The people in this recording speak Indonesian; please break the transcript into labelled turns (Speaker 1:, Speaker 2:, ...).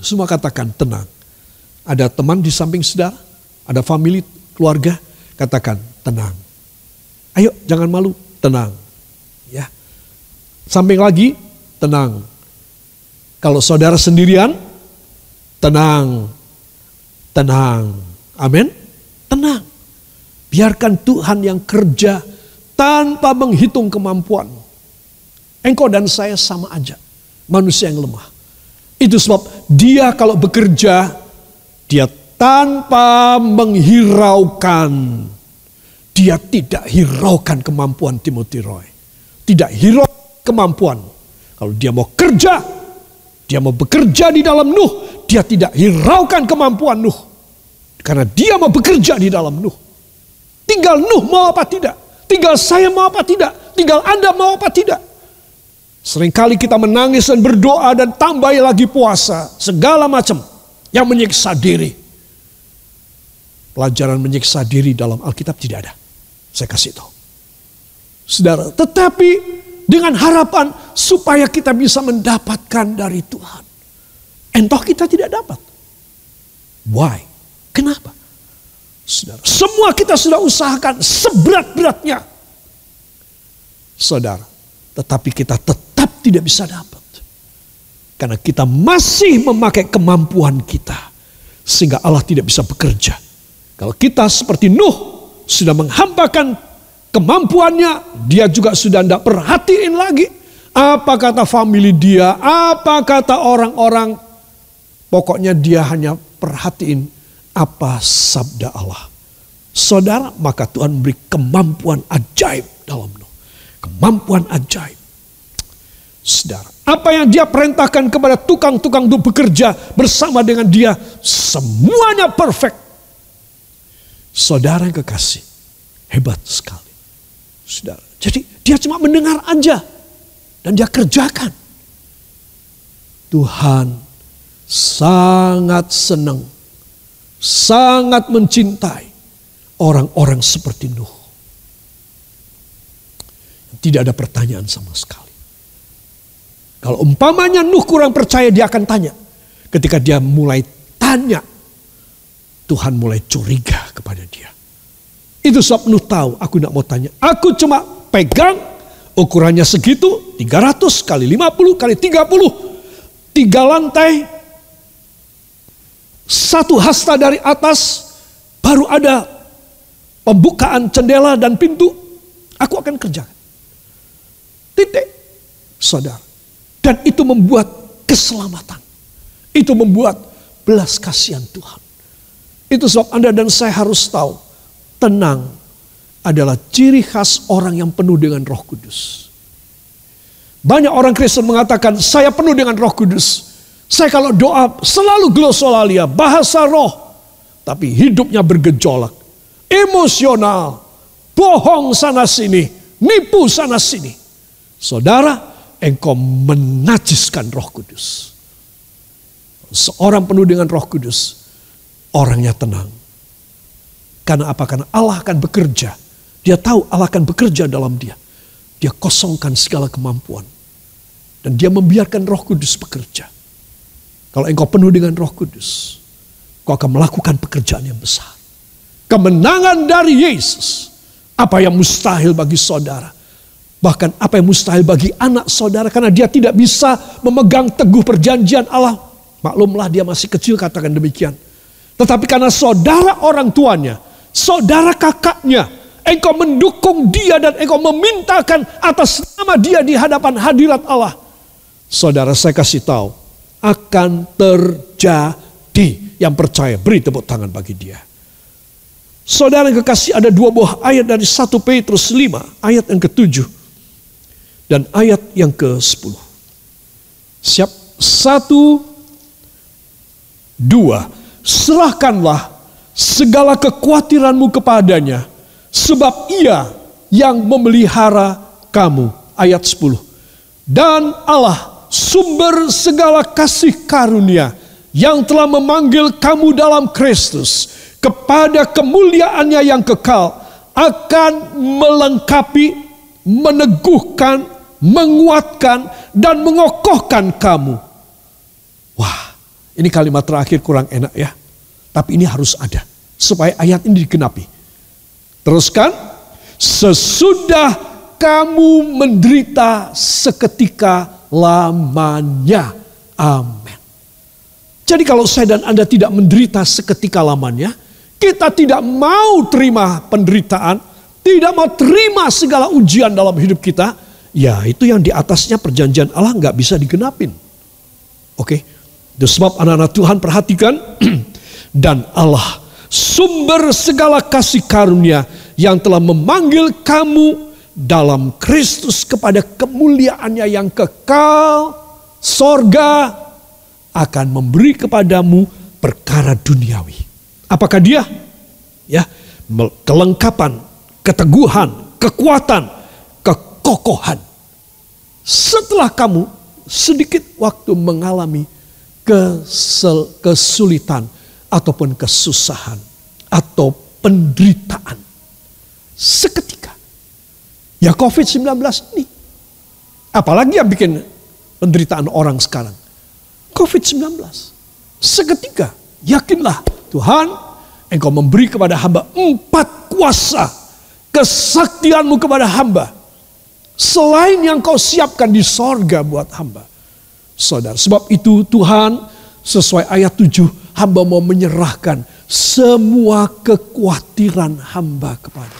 Speaker 1: Semua katakan tenang. Ada teman di samping saudara, ada family, keluarga, katakan tenang. Ayo jangan malu, tenang. Ya. Samping lagi, tenang. Kalau saudara sendirian, tenang. Tenang. Amin. Tenang. Biarkan Tuhan yang kerja tanpa menghitung kemampuan. Engkau dan saya sama aja. Manusia yang lemah. Itu sebab dia kalau bekerja, dia tanpa menghiraukan. Dia tidak hiraukan kemampuan Timothy Roy. Tidak hirau kemampuan. Kalau dia mau kerja, dia mau bekerja di dalam Nuh, dia tidak hiraukan kemampuan Nuh. Karena dia mau bekerja di dalam Nuh. Tinggal Nuh mau apa tidak. Tinggal saya mau apa tidak. Tinggal Anda mau apa tidak. Seringkali kita menangis dan berdoa dan tambah lagi puasa. Segala macam yang menyiksa diri. Pelajaran menyiksa diri dalam Alkitab tidak ada. Saya kasih tahu. Saudara, tetapi dengan harapan supaya kita bisa mendapatkan dari Tuhan. Entoh kita tidak dapat. Why? Kenapa? Saudara, semua kita sudah usahakan seberat-beratnya. Saudara, tetapi kita tetap tidak bisa dapat. Karena kita masih memakai kemampuan kita. Sehingga Allah tidak bisa bekerja. Kalau kita seperti Nuh sudah menghampakan kemampuannya, dia juga sudah tidak perhatiin lagi. Apa kata family dia, apa kata orang-orang. Pokoknya dia hanya perhatiin apa sabda Allah. Saudara, maka Tuhan beri kemampuan ajaib dalam Nuh. Kemampuan ajaib. Saudara, apa yang dia perintahkan kepada tukang-tukang untuk bekerja bersama dengan dia, semuanya perfect. Saudara yang kekasih, hebat sekali. Saudara, jadi dia cuma mendengar aja dan dia kerjakan. Tuhan sangat senang sangat mencintai orang-orang seperti Nuh. Tidak ada pertanyaan sama sekali. Kalau umpamanya Nuh kurang percaya dia akan tanya. Ketika dia mulai tanya, Tuhan mulai curiga kepada dia. Itu sebab Nuh tahu, aku tidak mau tanya. Aku cuma pegang ukurannya segitu, 300 kali 50 kali 30. Tiga lantai, satu hasta dari atas, baru ada pembukaan jendela dan pintu, aku akan kerjakan. Titik, saudara. Dan itu membuat keselamatan. Itu membuat belas kasihan Tuhan. Itu sebab Anda dan saya harus tahu, tenang adalah ciri khas orang yang penuh dengan roh kudus. Banyak orang Kristen mengatakan, saya penuh dengan roh kudus. Saya kalau doa selalu glosolalia, bahasa roh. Tapi hidupnya bergejolak. Emosional. Bohong sana sini. Nipu sana sini. Saudara, engkau menajiskan roh kudus. Seorang penuh dengan roh kudus. Orangnya tenang. Karena apa? Karena Allah akan bekerja. Dia tahu Allah akan bekerja dalam dia. Dia kosongkan segala kemampuan. Dan dia membiarkan roh kudus bekerja. Kalau engkau penuh dengan roh kudus, kau akan melakukan pekerjaan yang besar. Kemenangan dari Yesus, apa yang mustahil bagi saudara. Bahkan apa yang mustahil bagi anak saudara, karena dia tidak bisa memegang teguh perjanjian Allah. Maklumlah dia masih kecil katakan demikian. Tetapi karena saudara orang tuanya, saudara kakaknya, engkau mendukung dia dan engkau memintakan atas nama dia di hadapan hadirat Allah. Saudara saya kasih tahu, akan terjadi. Yang percaya beri tepuk tangan bagi dia. Saudara yang kekasih ada dua buah ayat dari 1 Petrus 5 ayat yang ketujuh dan ayat yang ke-10. Siap? Satu, dua. Serahkanlah segala kekhawatiranmu kepadanya sebab ia yang memelihara kamu. Ayat 10. Dan Allah sumber segala kasih karunia yang telah memanggil kamu dalam Kristus kepada kemuliaannya yang kekal akan melengkapi, meneguhkan, menguatkan dan mengokohkan kamu. Wah, Ini kalimat terakhir kurang enak ya. Tapi ini harus ada. Supaya ayat ini digenapi. Teruskan. Sesudah kamu menderita seketika lamanya. Amin. Jadi kalau saya dan Anda tidak menderita seketika lamanya, kita tidak mau terima penderitaan, tidak mau terima segala ujian dalam hidup kita, ya itu yang di atasnya perjanjian Allah nggak bisa digenapin. Oke, itu sebab anak-anak Tuhan perhatikan dan Allah sumber segala kasih karunia yang telah memanggil kamu dalam Kristus kepada kemuliaannya yang kekal, sorga akan memberi kepadamu perkara duniawi. Apakah dia? Ya, kelengkapan, keteguhan, kekuatan, kekokohan. Setelah kamu sedikit waktu mengalami kesel, kesulitan ataupun kesusahan atau penderitaan. Seketika. Ya COVID-19 ini. Apalagi yang bikin penderitaan orang sekarang. COVID-19. Seketika. Yakinlah Tuhan engkau memberi kepada hamba empat kuasa. Kesaktianmu kepada hamba. Selain yang kau siapkan di sorga buat hamba. Saudara, sebab itu Tuhan sesuai ayat 7 hamba mau menyerahkan semua kekhawatiran hamba kepada.